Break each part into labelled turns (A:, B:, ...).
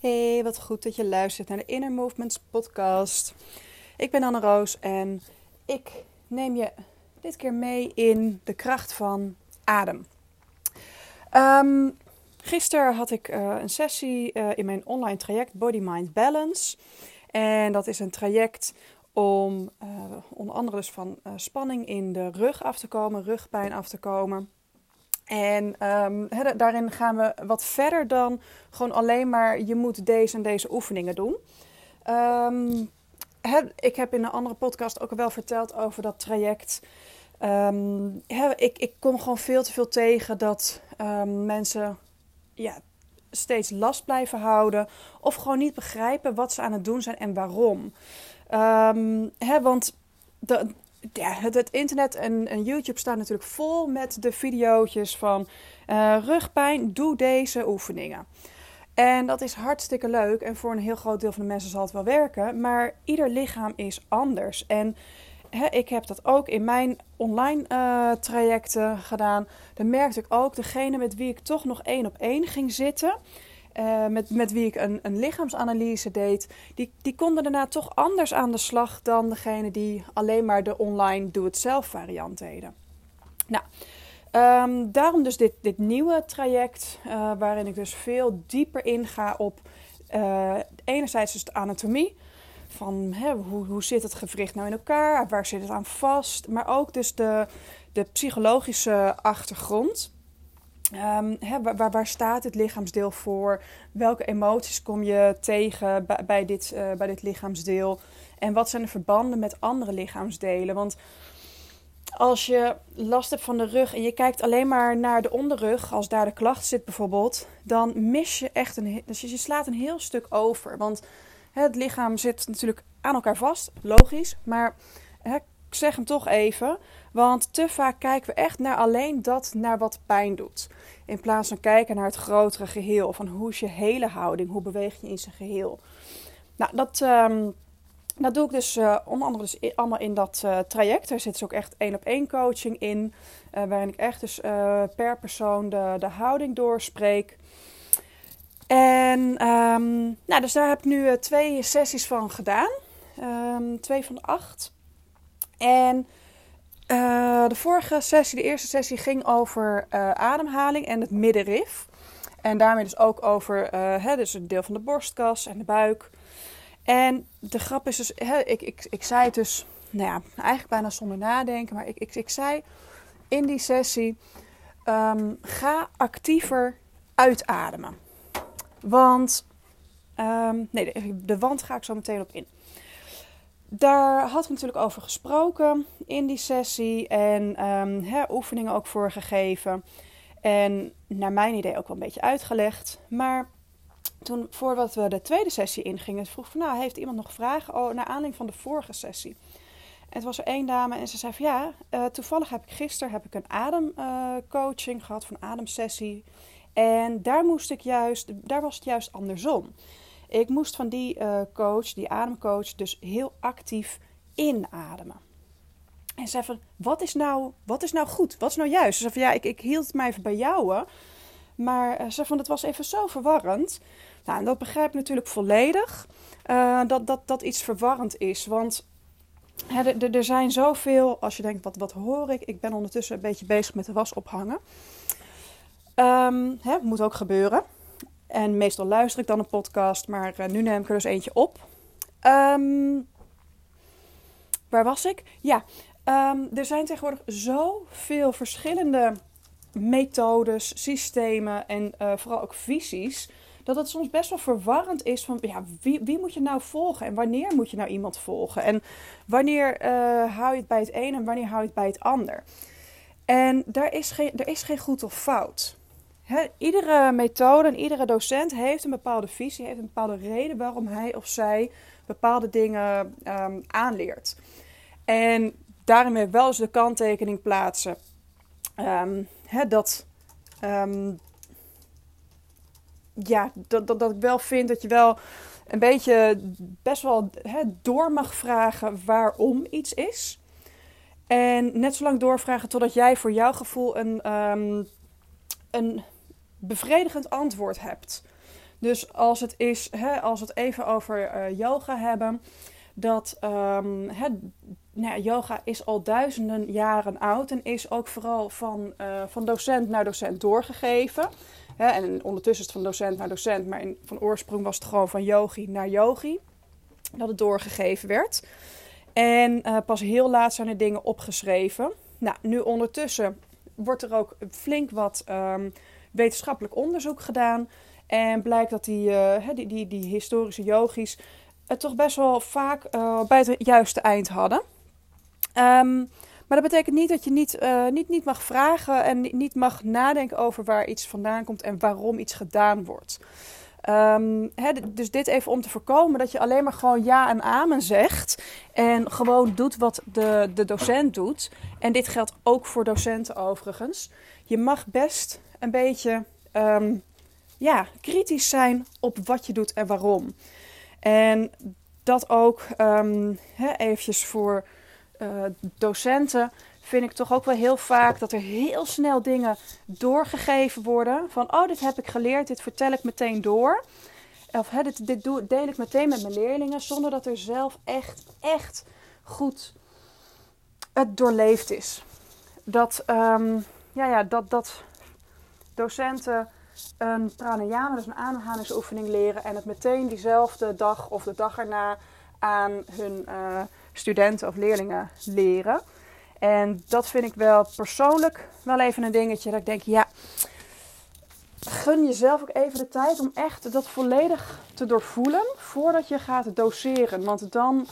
A: Hey, wat goed dat je luistert naar de Inner Movements podcast. Ik ben Anne Roos en ik neem je dit keer mee in de kracht van adem. Um, gisteren had ik uh, een sessie uh, in mijn online traject Body Mind Balance. En dat is een traject om uh, onder andere dus van spanning in de rug af te komen, rugpijn af te komen. En he, daarin gaan we wat verder dan gewoon alleen maar je moet deze en deze oefeningen doen. He, ik heb in een andere podcast ook wel verteld over dat traject. He, ik, ik kom gewoon veel te veel tegen dat mensen ja, steeds last blijven houden. Of gewoon niet begrijpen wat ze aan het doen zijn en waarom. want ja, het, internet en, YouTube staan natuurlijk vol met de video's van uh, rugpijn, doe deze oefeningen. En dat is hartstikke leuk en voor een heel groot deel van de mensen zal het wel werken, maar ieder lichaam is anders. En ik heb dat ook in mijn online uh, trajecten gedaan. Dan merkte ik ook, degene met wie ik toch nog één op één ging zitten, uh, met, met wie ik een, een lichaamsanalyse deed, die, die konden daarna toch anders aan de slag dan degene die alleen maar de online doe-het-zelf variant deden. Nou, um, daarom dus dit, dit nieuwe traject, uh, waarin ik dus veel dieper inga op uh, enerzijds dus de anatomie. Van hè, hoe, hoe zit het gewricht nou in elkaar? Waar zit het aan vast? Maar ook dus de, de psychologische achtergrond. Um, waar, waar, staat het lichaamsdeel voor? Welke emoties kom je tegen bij, dit, uh, bij dit lichaamsdeel? En wat zijn de verbanden met andere lichaamsdelen? Want als je last hebt van de rug en je kijkt alleen maar naar de onderrug, als daar de klacht zit bijvoorbeeld, dan mis je echt een. Dus je slaat een heel stuk over. Want het lichaam zit natuurlijk aan elkaar vast, logisch. Maar ik zeg hem toch even. Want te vaak kijken we echt naar alleen dat naar wat pijn doet. In plaats van kijken naar het grotere geheel. Van hoe is je hele houding? Hoe beweeg je in zijn geheel? Nou, dat, um, dat doe ik dus uh, onder andere dus allemaal in dat uh, traject. Er zit dus ook echt één op één coaching in. Uh, waarin ik echt dus per persoon de, de houding doorspreek. En um, nou, dus daar heb ik nu twee sessies van gedaan. Um, twee van de acht. En uh, de vorige sessie, de eerste sessie, ging over uh, ademhaling en het middenrif. En daarmee dus ook over uh, hè, dus een deel van de borstkas en de buik. En de grap is dus, hè, ik, ik, ik zei het dus, nou ja, eigenlijk bijna zonder nadenken. Maar ik, ik, ik zei in die sessie, um, ga actiever uitademen. Want, um, nee, de, de wand ga ik zo meteen op in. Daar had ik natuurlijk over gesproken in die sessie en um, oefeningen ook voor gegeven. En naar mijn idee ook wel een beetje uitgelegd. Maar toen, voordat we de tweede sessie ingingen, vroeg van nou, heeft iemand nog vragen oh, naar aanleiding van de vorige sessie? En het was er één dame en ze zei van ja, uh, toevallig heb ik gisteren heb ik een ademcoaching gehad, van ademsessie. En daar moest ik juist, daar was het juist andersom. Ik moest van die uh, coach, die ademcoach, dus heel actief inademen. En ze zei van, wat is nou, wat is nou goed? Wat is nou juist? Ze zei van, ja, ik, ik hield mij even bij jou. Maar uh, ze vond het was even zo verwarrend. Nou, en dat begrijp ik natuurlijk volledig. Uh, dat, dat, dat iets verwarrend is. Want hè, er zijn zoveel, als je denkt, wat, wat hoor ik? Ik ben ondertussen een beetje bezig met de was ophangen. Um, hè, moet ook gebeuren. En meestal luister ik dan een podcast, maar uh, nu neem ik er dus eentje op. Um, waar was ik? Ja, um, er zijn tegenwoordig zoveel verschillende methodes, systemen en uh, vooral ook visies. Dat het soms best wel verwarrend is van ja, wie, wie moet je nou volgen en wanneer moet je nou iemand volgen? En wanneer uh, hou je het bij het een en wanneer hou je het bij het ander? En daar is geen, er is geen goed of fout iedere methode en iedere docent heeft een bepaalde visie, heeft een bepaalde reden waarom hij of zij bepaalde dingen um, aanleert. En ik wel eens de kanttekening plaatsen um, dat, um, ja, dat, dat, dat ik wel vind dat je wel een beetje best wel door mag vragen waarom iets is. En net zo lang doorvragen totdat jij voor jouw gevoel een, een bevredigend antwoord hebt. Dus als het is, hè, als we het even over eh, yoga hebben, dat um, hè, nou, yoga is al duizenden jaren oud en is ook vooral van, uh, van docent naar docent doorgegeven. Hè, en ondertussen is het van docent naar docent, maar in, van oorsprong was het gewoon van yogi naar yogi dat het doorgegeven werd. En uh, pas heel laat zijn er dingen opgeschreven. Nou, nu ondertussen wordt er ook flink wat um, wetenschappelijk onderzoek gedaan. En blijkt dat die, uh, die, die, die historische yogis het toch best wel vaak uh, bij het juiste eind hadden. Um, maar dat betekent niet dat je niet, uh, niet, niet mag vragen en niet mag nadenken over waar iets vandaan komt en waarom iets gedaan wordt. He, dus dit even om te voorkomen dat je alleen maar gewoon ja en amen zegt. En gewoon doet wat de, de docent doet. En dit geldt ook voor docenten overigens. Je mag best een beetje um, ja, kritisch zijn op wat je doet en waarom. En dat ook um, he, eventjes voor uh, docenten vind ik toch ook wel heel vaak dat er heel snel dingen doorgegeven worden. Van, oh, dit heb ik geleerd, dit vertel ik meteen door. Of hè, dit, dit doe, deel ik meteen met mijn leerlingen, zonder dat er zelf echt, echt goed het doorleefd is. Dat, um, ja, ja, dat, dat docenten een pranayama, dus een ademhalingsoefening leren en het meteen diezelfde dag of de dag erna aan hun uh, studenten of leerlingen leren. En dat vind ik wel persoonlijk wel even een dingetje. Dat ik denk, ja, gun jezelf ook even de tijd om echt dat volledig te doorvoelen voordat je gaat doseren. Want dan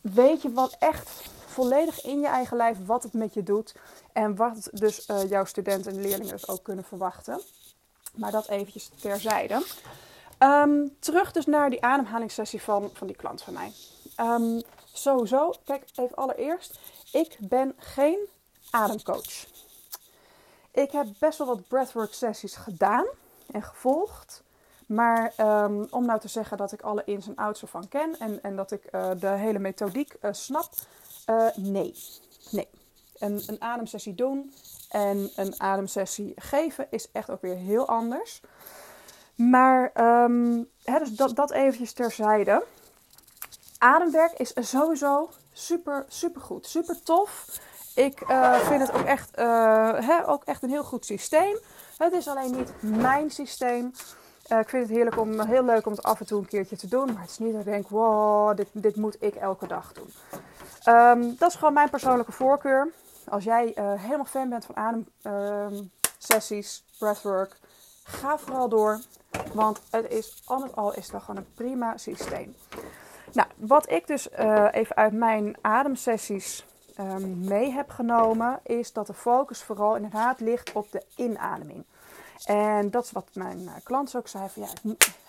A: weet je wat echt volledig in je eigen lijf wat het met je doet. En wat dus uh, jouw studenten en leerlingen dus ook kunnen verwachten. Maar dat eventjes terzijde. Um, terug dus naar die ademhalingssessie van, van die klant van mij. Um, sowieso, kijk even allereerst. Ik ben geen ademcoach. Ik heb best wel wat breathwork sessies gedaan en gevolgd. Maar um, om nou te zeggen dat ik alle ins en outs ervan ken en, en dat ik uh, de hele methodiek uh, snap, uh, nee. Nee. Een, een ademsessie doen en een ademsessie geven is echt ook weer heel anders. Maar um, hè, dus dat, dat eventjes terzijde. Ademwerk is sowieso super, super goed. Super tof. Ik uh, vind het ook echt, uh, hè, ook echt een heel goed systeem. Het is alleen niet mijn systeem. Ik vind het heerlijk om, heel leuk om het af en toe een keertje te doen. Maar het is niet dat ik denk, wow, dit, dit moet ik elke dag doen. Um, dat is gewoon mijn persoonlijke voorkeur. Als jij helemaal fan bent van ademsessies, um, breathwork, ga vooral door. Want het is al met al is dat gewoon een prima systeem. Nou, wat ik dus uh, even uit mijn ademsessies um, mee heb genomen, is dat de focus vooral inderdaad ligt op de inademing. En dat is wat mijn uh, klant ook zei: van ja,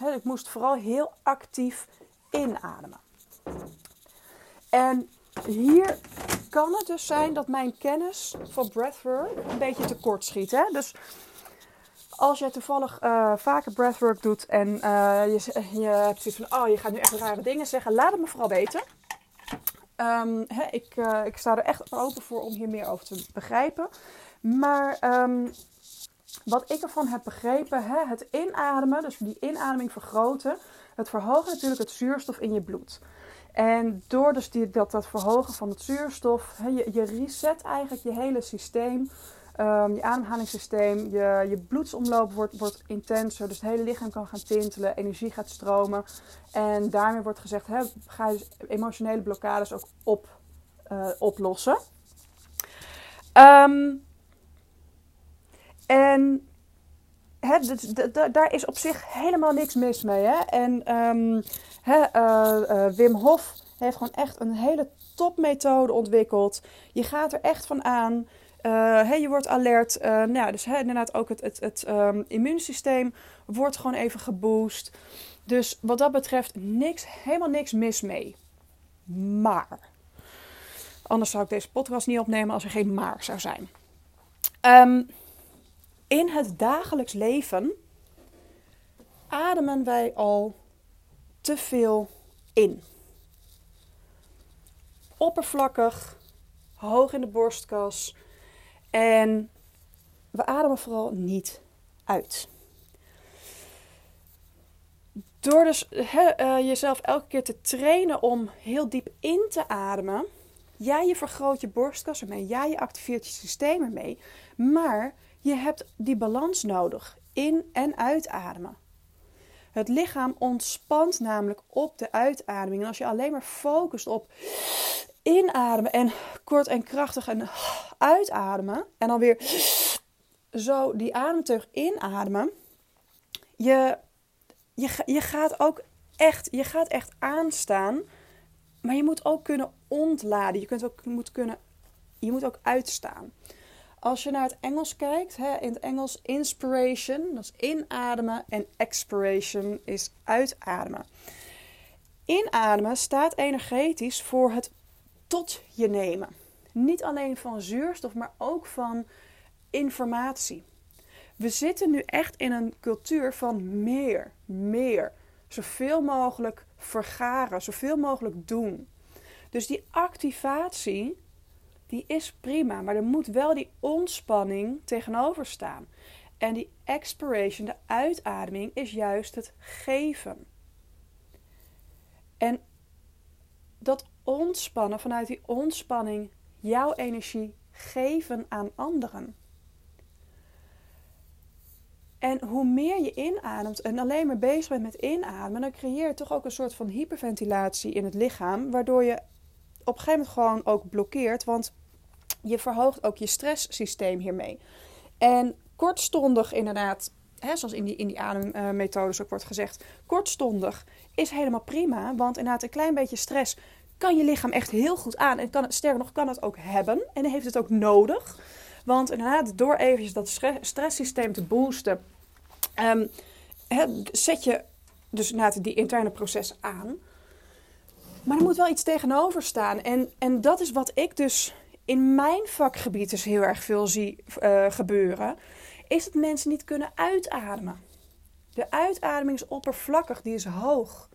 A: ik, ik moest vooral heel actief inademen. En hier kan het dus zijn dat mijn kennis van breathwork een beetje tekort schiet. Hè? Dus als jij toevallig uh, vaker breathwork doet en uh, je, je hebt zoiets van, oh, je gaat nu echt rare dingen zeggen, laat het me vooral weten. Um, hè, ik, uh, ik sta er echt open voor om hier meer over te begrijpen. Maar um, wat ik ervan heb begrepen, hè, het inademen, dus die inademing vergroten, het verhoogt natuurlijk het zuurstof in je bloed. En door dus dat, dat verhogen van het zuurstof, je, je reset eigenlijk je hele systeem Um, je ademhalingssysteem, je, je bloedsomloop wordt, wordt intenser. Dus het hele lichaam kan gaan tintelen, energie gaat stromen. En daarmee wordt gezegd, ga je emotionele blokkades ook op, uh, oplossen. Um, en daar is op zich helemaal niks mis mee. Hè? En hè, uh, uh, Wim Hof heeft gewoon echt een hele topmethode ontwikkeld. Je gaat er echt van aan. Hey, je wordt alert. Nou ja, dus inderdaad ook het, het, het um, immuunsysteem wordt gewoon even geboost. Dus wat dat betreft niks, helemaal niks mis mee. Maar, anders zou ik deze podcast niet opnemen als er geen maar zou zijn. Um, in het dagelijks leven ademen wij al te veel in. Oppervlakkig, hoog in de borstkas en we ademen vooral niet uit. door dus uh, jezelf elke keer te trainen om heel diep in te ademen. Ja, je vergroot je borstkas ermee. Ja, je activeert je systeem ermee. Maar je hebt die balans nodig. In- en uitademen. Het lichaam ontspant namelijk op de uitademing. En als je alleen maar focust op inademen en kort en krachtig en uitademen. En dan weer zo die ademteug inademen. Je, je, je gaat ook echt, je gaat echt aanstaan. Maar je moet ook kunnen ontladen. Je, kunt ook, moet kunnen, je moet ook uitstaan. Als je naar het Engels kijkt, hè, in het Engels inspiration, dat is inademen. En expiration is uitademen. Inademen staat energetisch voor het tot je nemen. Niet alleen van zuurstof, maar ook van informatie. We zitten nu echt in een cultuur van meer, meer. Zoveel mogelijk vergaren, zoveel mogelijk doen. Dus die activatie, die is prima, maar er moet wel die ontspanning tegenover staan. En die expiration, de uitademing, is juist het geven. En dat ontspannen, vanuit die ontspanning, jouw energie geven aan anderen. En hoe meer je inademt en alleen maar bezig bent met inademen, dan creëer je toch ook een soort van hyperventilatie in het lichaam, waardoor je op een gegeven moment gewoon ook blokkeert, want je verhoogt ook je stresssysteem hiermee. En kortstondig inderdaad, hè, zoals in die, in die ademmethodes ook wordt gezegd, kortstondig is helemaal prima, want inderdaad een klein beetje stress kan je lichaam echt heel goed aan en kan het, sterker nog, kan het ook hebben en heeft het ook nodig. Want inderdaad, door eventjes dat stresssysteem te boosten, um, zet je dus inderdaad die interne processen aan. Maar er moet wel iets tegenover staan. En, en dat is wat ik dus in mijn vakgebied dus heel erg veel zie uh, gebeuren. Is dat mensen niet kunnen uitademen. De uitademing is oppervlakkig, die is hoog.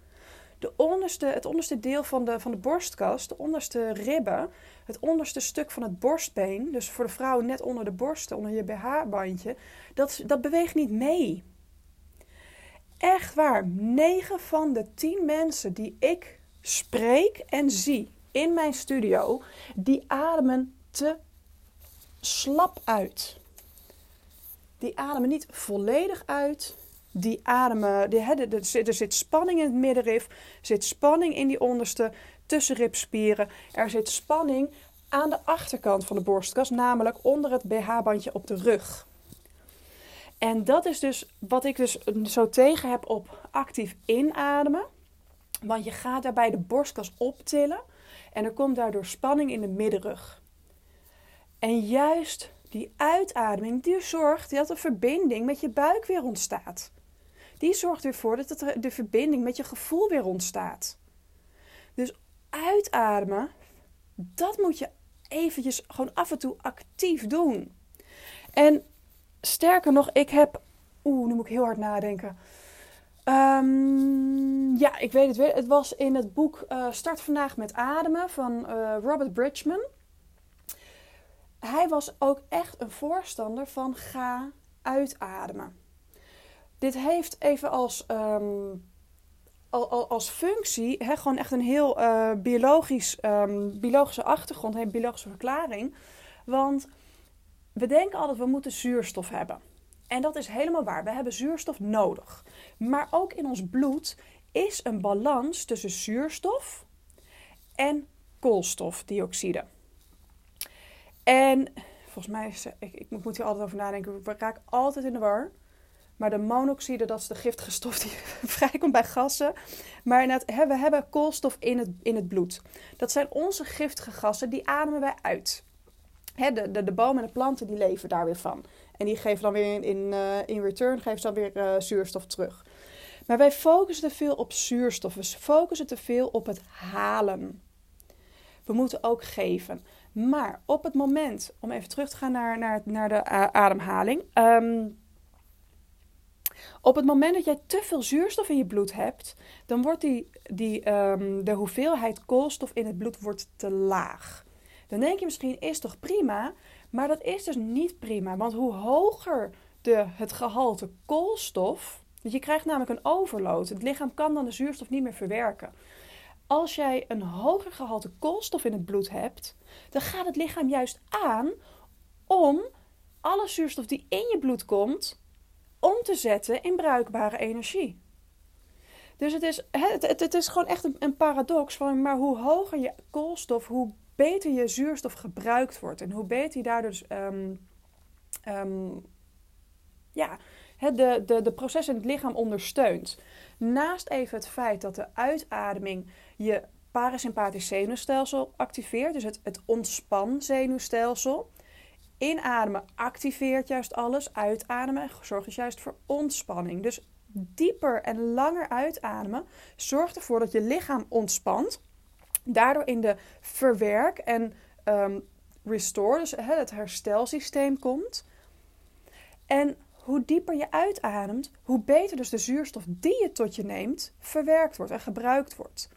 A: De onderste, het onderste deel van de, van de borstkast, de onderste ribben, het onderste stuk van het borstbeen, dus voor de vrouw net onder de borst, onder je BH-bandje, dat, dat beweegt niet mee. Echt waar, 9 van de 10 mensen die ik spreek en zie in mijn studio, die ademen te slap uit. Die ademen niet volledig uit. Die ademen, die, er, zit, er zit spanning in het middenrif, er zit spanning in die onderste tussenribspieren. Er zit spanning aan de achterkant van de borstkas, namelijk onder het BH-bandje op de rug. En dat is dus wat ik dus zo tegen heb op actief inademen. Want je gaat daarbij de borstkas optillen en er komt daardoor spanning in de middenrug. En juist die uitademing, die zorgt dat de verbinding met je buik weer ontstaat. Die zorgt ervoor dat de verbinding met je gevoel weer ontstaat. Dus uitademen, dat moet je eventjes gewoon af en toe actief doen. En sterker nog, ik heb. Oeh, nu moet ik heel hard nadenken. Um, ja, ik weet het weer. Het was in het boek uh, Start vandaag met ademen van uh, Robert Bridgman. Hij was ook echt een voorstander van ga uitademen. Dit heeft even als um, als functie hè, gewoon echt een heel uh, biologisch, um, biologische achtergrond, een biologische verklaring. Want we denken altijd we moeten zuurstof hebben. En dat is helemaal waar. We hebben zuurstof nodig. Maar ook in ons bloed is een balans tussen zuurstof en koolstofdioxide. En volgens mij, ik, ik moet hier altijd over nadenken, ik raak altijd in de war. Maar de monoxide, dat is de giftige stof die vrijkomt bij gassen. Maar we hebben koolstof in het, in het bloed. Dat zijn onze giftige gassen, die ademen wij uit. de, de, de bomen en de planten die leven daar weer van. En die geven dan weer in, in, uh, in return geven dan weer uh, zuurstof terug. Maar wij focussen te veel op zuurstof. We focussen te veel op het halen. We moeten ook geven. Maar op het moment, om even terug te gaan naar, naar, naar de ademhaling. Um, op het moment dat jij te veel zuurstof in je bloed hebt, dan wordt die, die, um, de hoeveelheid koolstof in het bloed wordt te laag. Dan denk je misschien, is toch prima? Maar dat is dus niet prima. Want hoe hoger de, het gehalte koolstof Dus je krijgt namelijk een overload. Het lichaam kan dan de zuurstof niet meer verwerken. Als jij een hoger gehalte koolstof in het bloed hebt, dan gaat het lichaam juist aan om alle zuurstof die in je bloed komt, om te zetten in bruikbare energie. Dus het is, het, het, het is gewoon echt een, een, paradox van, maar hoe hoger je koolstof, hoe beter je zuurstof gebruikt wordt. En hoe beter je daardoor dus, um, um, ja, de, de, de processen in het lichaam ondersteunt. Naast even het feit dat de uitademing je parasympathisch zenuwstelsel activeert, dus het, het ontspan zenuwstelsel. Inademen activeert juist alles, uitademen zorgt dus juist voor ontspanning. Dus dieper en langer uitademen zorgt ervoor dat je lichaam ontspant. Daardoor in de verwerk- en um, restore, dus het herstelsysteem komt. En hoe dieper je uitademt, hoe beter dus de zuurstof die je tot je neemt verwerkt wordt en gebruikt wordt.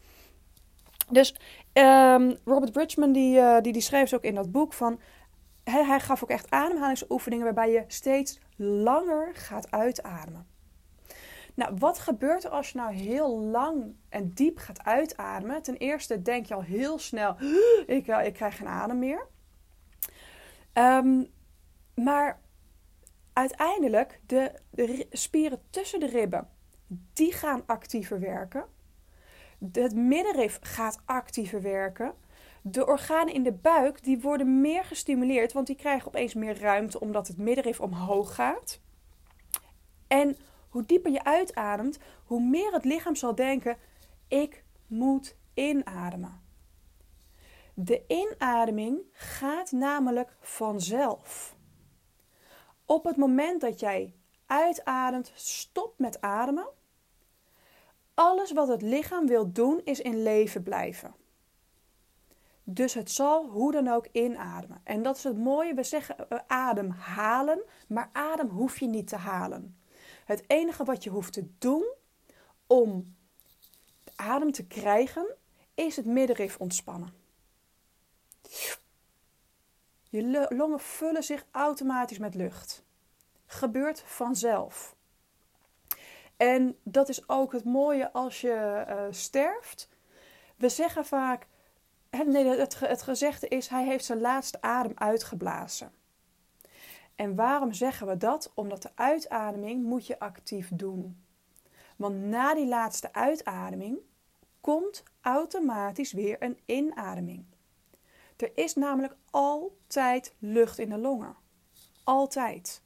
A: Dus um, Robert Bridgman die, uh, die, die schreef ook in dat boek van... Hij gaf ook echt ademhalingsoefeningen waarbij je steeds langer gaat uitademen. Nou, wat gebeurt er als je nou heel lang en diep gaat uitademen? Ten eerste denk je al heel snel, ik, ik krijg geen adem meer. Um, maar uiteindelijk, de, de spieren tussen de ribben, die gaan actiever werken. Het middenrif gaat actiever werken. De organen in de buik die worden meer gestimuleerd, want die krijgen opeens meer ruimte omdat het middenrif omhoog gaat. En hoe dieper je uitademt, hoe meer het lichaam zal denken: ik moet inademen. De inademing gaat namelijk vanzelf. Op het moment dat jij uitademt, stopt met ademen. Alles wat het lichaam wil doen is in leven blijven. Dus het zal hoe dan ook inademen. En dat is het mooie. We zeggen uh, adem halen, maar adem hoef je niet te halen. Het enige wat je hoeft te doen om adem te krijgen, is het middenrif ontspannen. Je longen vullen zich automatisch met lucht. Gebeurt vanzelf. En dat is ook het mooie als je uh, sterft. We zeggen vaak, nee, het, het gezegde is, hij heeft zijn laatste adem uitgeblazen. En waarom zeggen we dat? Omdat de uitademing moet je actief doen. Want na die laatste uitademing komt automatisch weer een inademing. Er is namelijk altijd lucht in de longen. Altijd.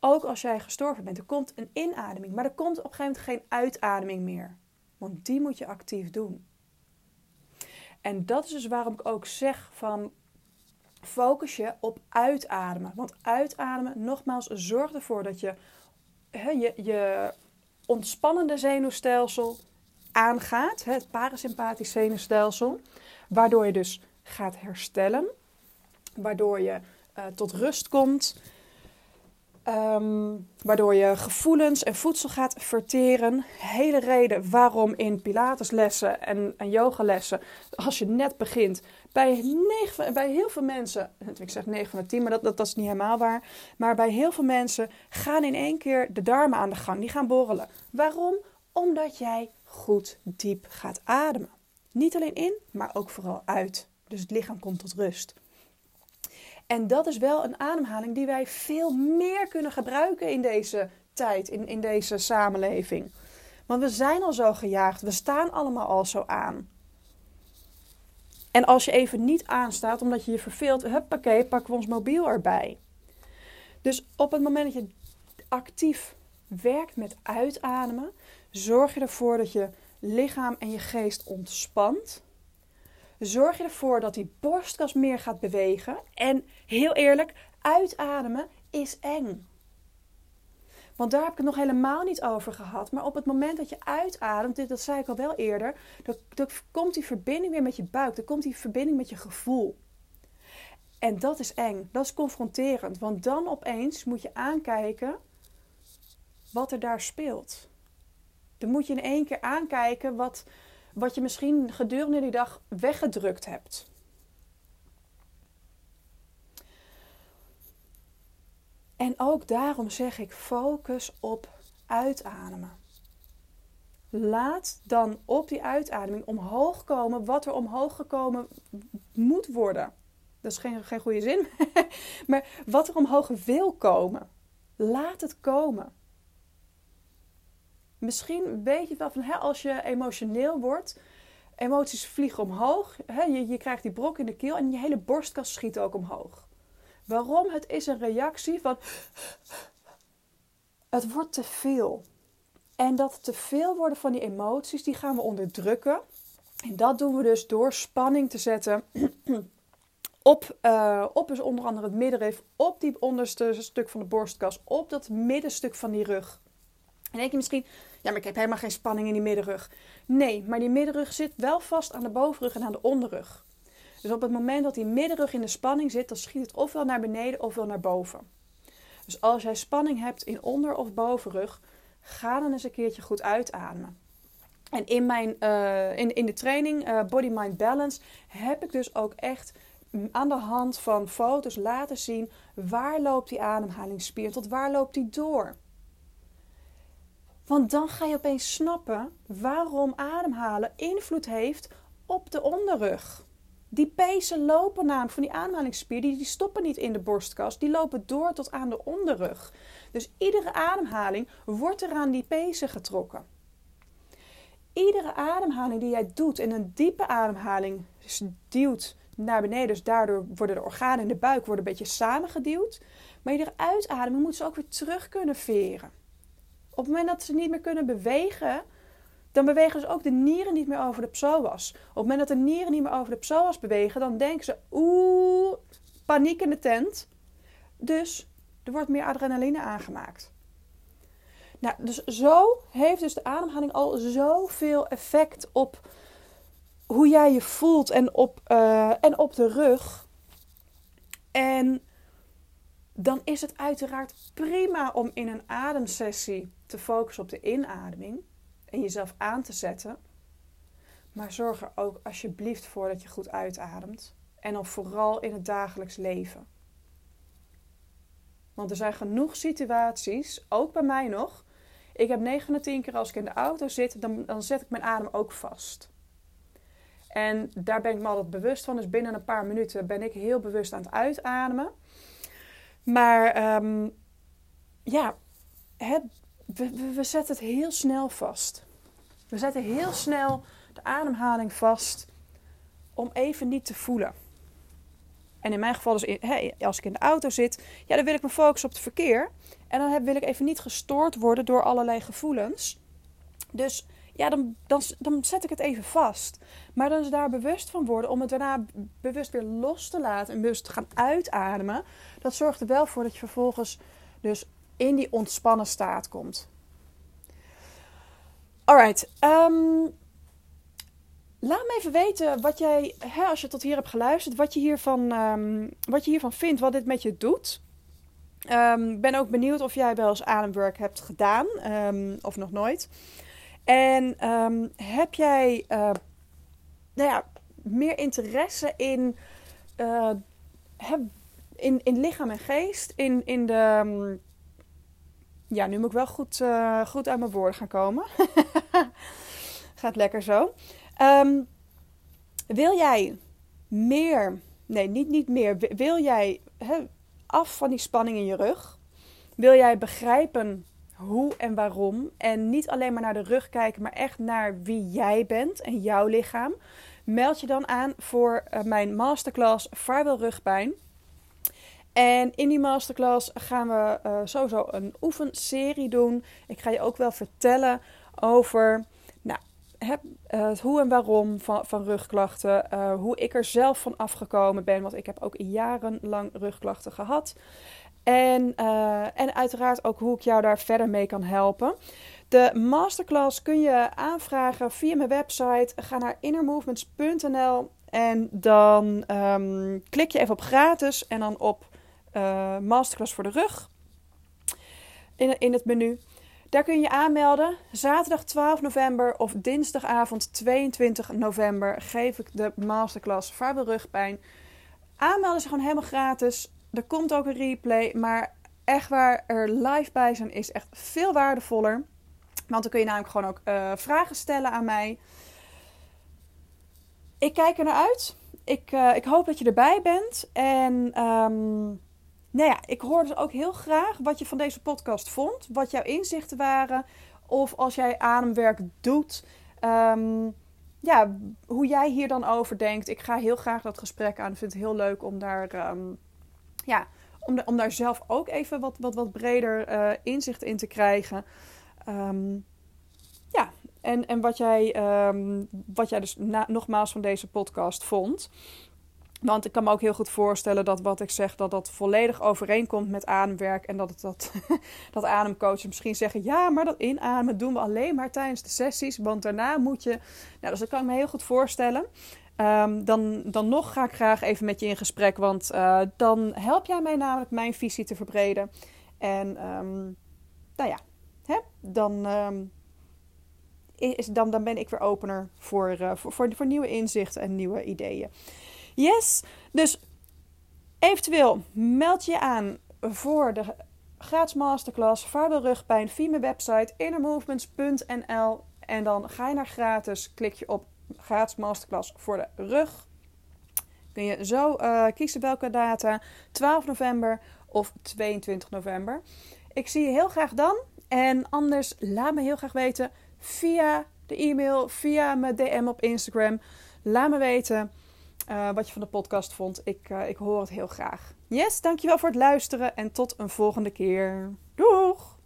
A: Ook als jij gestorven bent, er komt een inademing, maar er komt op een gegeven moment geen uitademing meer. Want die moet je actief doen. En dat is dus waarom ik ook zeg van focus je op uitademen. Want uitademen, nogmaals, zorgt ervoor dat je je, je ontspannende zenuwstelsel aangaat, het parasympathisch zenuwstelsel, waardoor je dus gaat herstellen, waardoor je uh, tot rust komt, um, waardoor je gevoelens en voedsel gaat verteren. Hele reden waarom in Pilateslessen en, en yogalessen, als je net begint, bij, negen, bij heel veel mensen, ik zeg 9 van de 10, maar dat, dat, dat is niet helemaal waar. Maar bij heel veel mensen gaan in één keer de darmen aan de gang. Die gaan borrelen. Waarom? Omdat jij goed diep gaat ademen. Niet alleen in, maar ook vooral uit. Dus het lichaam komt tot rust. En dat is wel een ademhaling die wij veel meer kunnen gebruiken in deze tijd, in, in deze samenleving. Want we zijn al zo gejaagd, we staan allemaal al zo aan. En als je even niet aanstaat omdat je je verveelt, huppakee, pakken we ons mobiel erbij. Dus op het moment dat je actief werkt met uitademen, zorg je ervoor dat je lichaam en je geest ontspant. Zorg je ervoor dat die borstkas meer gaat bewegen. En heel eerlijk, uitademen is eng. Want daar heb ik het nog helemaal niet over gehad. Maar op het moment dat je uitademt, dit, dat zei ik al wel eerder, dan, komt die verbinding weer met je buik. Dan komt die verbinding met je gevoel. En dat is eng. Dat is confronterend. Want dan opeens moet je aankijken wat er daar speelt. Dan moet je in één keer aankijken wat, wat je misschien gedurende die dag weggedrukt hebt. En ook daarom zeg ik focus op uitademen. Laat dan op die uitademing omhoog komen wat er omhoog gekomen moet worden. Dat is geen, geen goede zin. maar wat er omhoog wil komen. Laat het komen. Misschien weet je wel van hè, als je emotioneel wordt, emoties vliegen omhoog. Hè, je, je krijgt die brok in de keel en je hele borstkas schiet ook omhoog. Waarom? Het is een reactie van het wordt te veel. En dat te veel worden van die emoties, die gaan we onderdrukken. En dat doen we dus door spanning te zetten op, uh, op dus onder andere het middenrif, op die onderste stuk van de borstkas, op dat middenstuk van die rug. En denk je misschien, ja, maar ik heb helemaal geen spanning in die middenrug. Nee, maar die middenrug zit wel vast aan de bovenrug en aan de onderrug. Dus op het moment dat die middenrug in de spanning zit, dan schiet het ofwel naar beneden ofwel naar boven. Dus als jij spanning hebt in onder- of bovenrug, ga dan eens een keertje goed uitademen. En in, mijn, uh, in, in de training uh, Body Mind Balance heb ik dus ook echt aan de hand van foto's laten zien waar loopt die ademhalingsspier, tot waar loopt die door. Want dan ga je opeens snappen waarom ademhalen invloed heeft op de onderrug. Die pezen lopen namelijk van die ademhalingsspier, die, stoppen niet in de borstkas, die lopen door tot aan de onderrug. Dus iedere ademhaling wordt er aan die pezen getrokken. Iedere ademhaling die jij doet en een diepe ademhaling duwt naar beneden, dus daardoor worden de organen in de buik worden een beetje samengeduwd. Maar iedere uitademing moet ze ook weer terug kunnen veren. Op het moment dat ze niet meer kunnen bewegen, dan bewegen dus ook de nieren niet meer over de psoas. Op het moment dat de nieren niet meer over de psoas bewegen, dan denken ze, oeh, paniek in de tent. Dus er wordt meer adrenaline aangemaakt. Nou, dus zo heeft dus de ademhaling al zoveel effect op hoe jij je voelt en op, uh, en op de rug. En dan is het uiteraard prima om in een ademsessie te focussen op de inademing en jezelf aan te zetten. Maar zorg er ook alsjeblieft voor dat je goed uitademt. En dan vooral in het dagelijks leven. Want er zijn genoeg situaties, ook bij mij nog. Ik heb 9 van de 10 keer als ik in de auto zit, dan, dan zet ik mijn adem ook vast. En daar ben ik me altijd bewust van. Dus binnen een paar minuten ben ik heel bewust aan het uitademen. Maar um, ja, het, we, zetten het heel snel vast. We zetten heel snel de ademhaling vast om even niet te voelen. En in mijn geval dus, hey, als ik in de auto zit, ja, dan wil ik me focussen op het verkeer. En dan wil ik even niet gestoord worden door allerlei gevoelens. Dus ja, dan, dan, dan zet ik het even vast. Maar dan is daar bewust van worden om het daarna bewust weer los te laten en bewust te gaan uitademen. Dat zorgt er wel voor dat je vervolgens dus in die ontspannen staat komt. Alright, um, laat me even weten wat jij, hè, als je tot hier hebt geluisterd, wat je hiervan, um, wat je hiervan vindt, wat dit met je doet. Ik um, ben ook benieuwd of jij wel eens ademwerk hebt gedaan of nog nooit. En heb jij uh, nou ja, meer interesse in, uh, in, in lichaam en geest, in, in de ja, nu moet ik wel goed, uh, goed uit mijn woorden gaan komen. Gaat lekker zo. Um, wil jij meer, nee, niet, niet meer. Wil jij af van die spanning in je rug? Wil jij begrijpen hoe en waarom? En niet alleen maar naar de rug kijken, maar echt naar wie jij bent en jouw lichaam. Meld je dan aan voor uh, mijn masterclass Vaarwel Rugpijn. En in die masterclass gaan we uh, sowieso een oefenserie doen. Ik ga je ook wel vertellen over nou, het hoe en waarom van, van rugklachten. Uh, hoe ik er zelf van afgekomen ben. Want ik heb ook jarenlang rugklachten gehad. En, en uiteraard ook hoe ik jou daar verder mee kan helpen. De masterclass kun je aanvragen via mijn website. Ga naar innermovements.nl en dan um, klik je even op gratis en dan op uh, masterclass voor de rug in, in het menu. Daar kun je aanmelden. Zaterdag 12 november of dinsdagavond 22 november geef ik de masterclass Vaarwel Rugpijn. Aanmelden is gewoon helemaal gratis. Er komt ook een replay, maar echt waar, er live bij zijn is echt veel waardevoller. Want dan kun je namelijk gewoon ook uh, vragen stellen aan mij. Ik kijk er naar uit. Ik, uh, ik hoop dat je erbij bent. En um, nou ja, ik hoor dus ook heel graag wat je van deze podcast vond. Wat jouw inzichten waren. Of als jij ademwerk doet. Um, ja, hoe jij hier dan over denkt. Ik ga heel graag dat gesprek aan. Ik vind het heel leuk om daar, um, ja, om, om daar zelf ook even wat, wat, wat breder uh, inzicht in te krijgen. Um, ja, en, en wat, jij, wat jij dus nogmaals van deze podcast vond. Want ik kan me ook heel goed voorstellen dat wat ik zeg, dat dat volledig overeenkomt met ademwerk. En dat, het, dat, dat ademcoaches misschien zeggen, ja, maar dat inademen doen we alleen maar tijdens de sessies. Want daarna moet je... Nou, dus dat kan ik me heel goed voorstellen. Um, dan, dan nog ga ik graag even met je in gesprek. Want uh, dan help jij mij namelijk mijn visie te verbreden. En um, nou ja, hè, dan, um, is, dan, dan ben ik weer opener voor, uh, voor, voor, voor nieuwe inzichten en nieuwe ideeën. Yes, dus eventueel meld je aan voor de gratis masterclass Vaarwel Rugpijn via mijn website innermovements.nl en dan ga je naar gratis, klik je op gratis masterclass voor de rug. Kun je zo uh, kiezen welke data, 12 november of 22 november. Ik zie je heel graag dan. En anders laat me heel graag weten via de e-mail, via mijn DM op Instagram. Laat me weten eh, wat je van de podcast vond. Ik, eh, ik hoor het heel graag. Yes, dankjewel voor het luisteren en tot een volgende keer. Doeg!